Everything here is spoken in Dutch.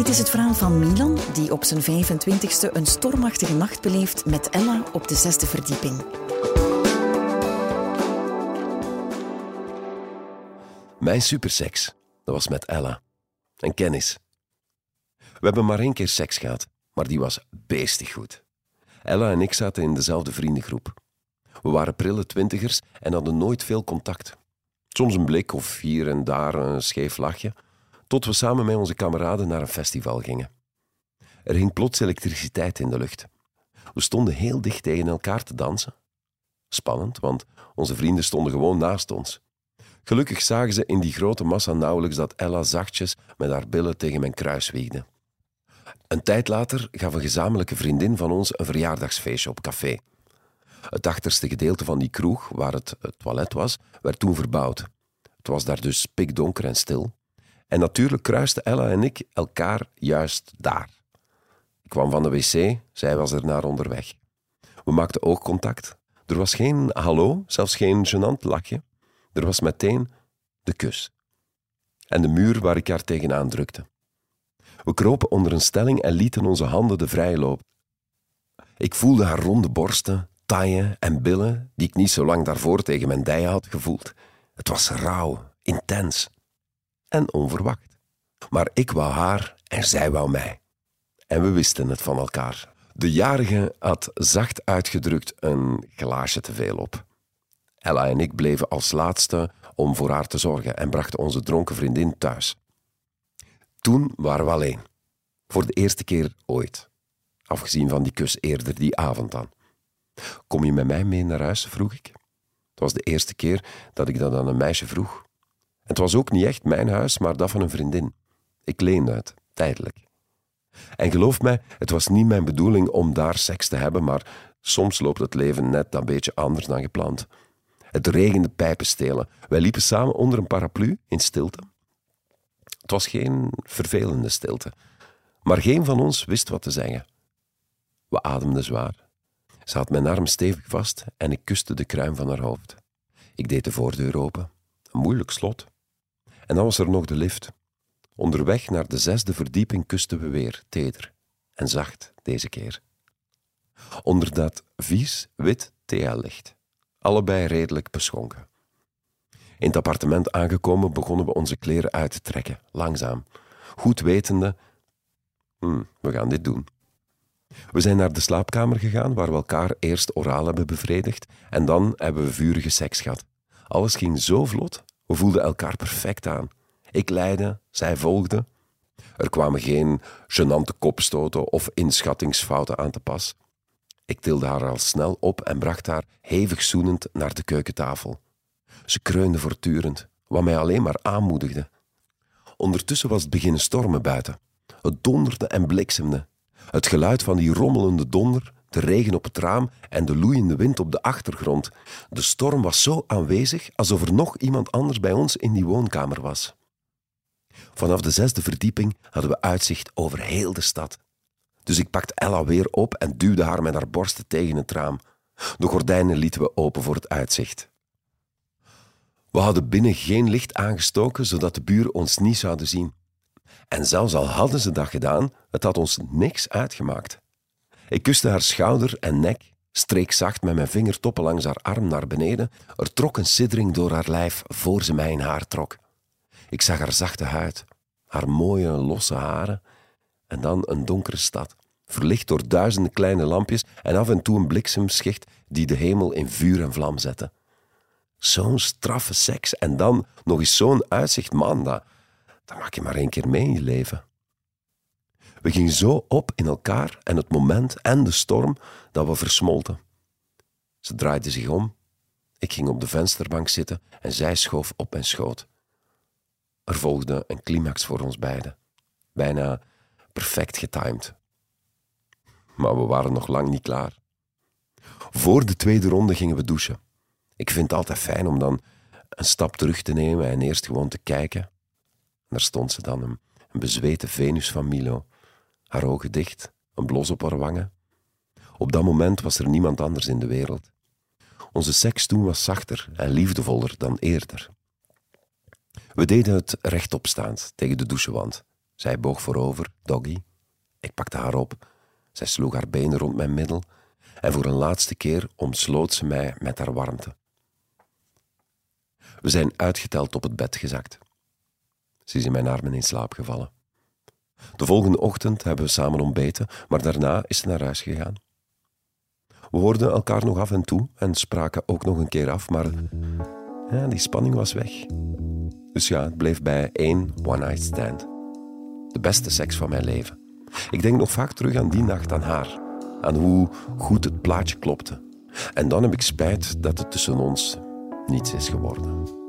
Dit is het verhaal van Milan, die op zijn 25ste een stormachtige nacht beleeft met Ella op de zesde verdieping. Mijn superseks, dat was met Ella. Een kennis. We hebben maar één keer seks gehad, maar die was beestig goed. Ella en ik zaten in dezelfde vriendengroep. We waren prille twintigers en hadden nooit veel contact. Soms een blik of hier en daar een scheef lachje, tot we samen met onze kameraden naar een festival gingen. Er hing plots elektriciteit in de lucht. We stonden heel dicht tegen elkaar te dansen. Spannend, want onze vrienden stonden gewoon naast ons. Gelukkig zagen ze in die grote massa nauwelijks dat Ella zachtjes met haar billen tegen mijn kruis wiegde. Een tijd later gaf een gezamenlijke vriendin van ons een verjaardagsfeestje op café. Het achterste gedeelte van die kroeg, waar het, het toilet was, werd toen verbouwd. Het was daar dus pikdonker en stil. En natuurlijk kruisten Ella en ik elkaar juist daar. Ik kwam van de wc, zij was er naar onderweg. We maakten oogcontact. Er was geen hallo, zelfs geen gênant lachje. Er was meteen de kus. En de muur waar ik haar tegenaan drukte. We kropen onder een stelling en lieten onze handen de vrije loop. Ik voelde haar ronde borsten, taille en billen, die ik niet zo lang daarvoor tegen mijn dijen had gevoeld. Het was rauw, intens en onverwacht. Maar ik wou haar en zij wou mij. En we wisten het van elkaar. De jarige had zacht uitgedrukt een glaasje te veel op. Ella en ik bleven als laatste om voor haar te zorgen en brachten onze dronken vriendin thuis. Toen waren we alleen. Voor de eerste keer ooit. Afgezien van die kus eerder die avond dan. Kom je met mij mee naar huis? vroeg ik. Het was de eerste keer dat ik dat aan een meisje vroeg. Het was ook niet echt mijn huis, maar dat van een vriendin. Ik leende het, tijdelijk. En geloof mij, het was niet mijn bedoeling om daar seks te hebben, maar soms loopt het leven net een beetje anders dan gepland. Het regende pijpenstelen. Wij liepen samen onder een paraplu in stilte. Het was geen vervelende stilte, maar geen van ons wist wat te zeggen. We ademden zwaar. Ze had mijn arm stevig vast en ik kuste de kruin van haar hoofd. Ik deed de voordeur open. Een moeilijk slot. En dan was er nog de lift. Onderweg naar de zesde verdieping kusten we weer, teder en zacht deze keer. Onder dat vies wit TL-licht. Allebei redelijk beschonken. In het appartement aangekomen begonnen we onze kleren uit te trekken, langzaam. Goed wetende, hm, we gaan dit doen. We zijn naar de slaapkamer gegaan, waar we elkaar eerst oraal hebben bevredigd en dan hebben we vurige seks gehad. Alles ging zo vlot, we voelden elkaar perfect aan. Ik leidde, zij volgde. Er kwamen geen genante kopstoten of inschattingsfouten aan te pas. Ik tilde haar al snel op en bracht haar hevig zoenend naar de keukentafel. Ze kreunde voortdurend, wat mij alleen maar aanmoedigde. Ondertussen was het beginnen stormen buiten. Het donderde en bliksemde. Het geluid van die rommelende donder, de regen op het raam en de loeiende wind op de achtergrond. De storm was zo aanwezig alsof er nog iemand anders bij ons in die woonkamer was. Vanaf de zesde verdieping hadden we uitzicht over heel de stad. Dus ik pakte Ella weer op en duwde haar met haar borsten tegen het raam. De gordijnen lieten we open voor het uitzicht. We hadden binnen geen licht aangestoken, zodat de buren ons niet zouden zien. En zelfs al hadden ze dat gedaan, het had ons niks uitgemaakt. Ik kuste haar schouder en nek, streek zacht met mijn vingertoppen langs haar arm naar beneden. Er trok een siddering door haar lijf voor ze mij in haar trok. Ik zag haar zachte huid, haar mooie, losse haren en dan een donkere stad, verlicht door duizenden kleine lampjes en af en toe een bliksemschicht die de hemel in vuur en vlam zette. Zo'n straffe seks en dan nog eens zo'n uitzicht, man, dat, maak je maar één keer mee in je leven. We gingen zo op in elkaar en het moment en de storm dat we versmolten. Ze draaide zich om, ik ging op de vensterbank zitten en zij schoof op mijn schoot. Er volgde een climax voor ons beiden, bijna perfect getimed. Maar we waren nog lang niet klaar. Voor de tweede ronde gingen we douchen. Ik vind het altijd fijn om dan een stap terug te nemen en eerst gewoon te kijken. daar stond ze dan, een, een bezweten Venus van Milo, haar ogen dicht, een blos op haar wangen. Op dat moment was er niemand anders in de wereld. Onze seks toen was zachter en liefdevoller dan eerder. We deden het rechtopstaand tegen de douchewand. Zij boog voorover, doggy. Ik pakte haar op. Zij sloeg haar benen rond mijn middel en voor een laatste keer omsloot ze mij met haar warmte. We zijn uitgeteld op het bed gezakt. Ze is in mijn armen in slaap gevallen. De volgende ochtend hebben we samen ontbeten, maar daarna is ze naar huis gegaan. We hoorden elkaar nog af en toe en spraken ook nog een keer af, maar die spanning was weg. Dus ja, het bleef bij één one-night stand. De beste seks van mijn leven. Ik denk nog vaak terug aan die nacht aan haar, aan hoe goed het plaatje klopte. En dan heb ik spijt dat het tussen ons niets is geworden.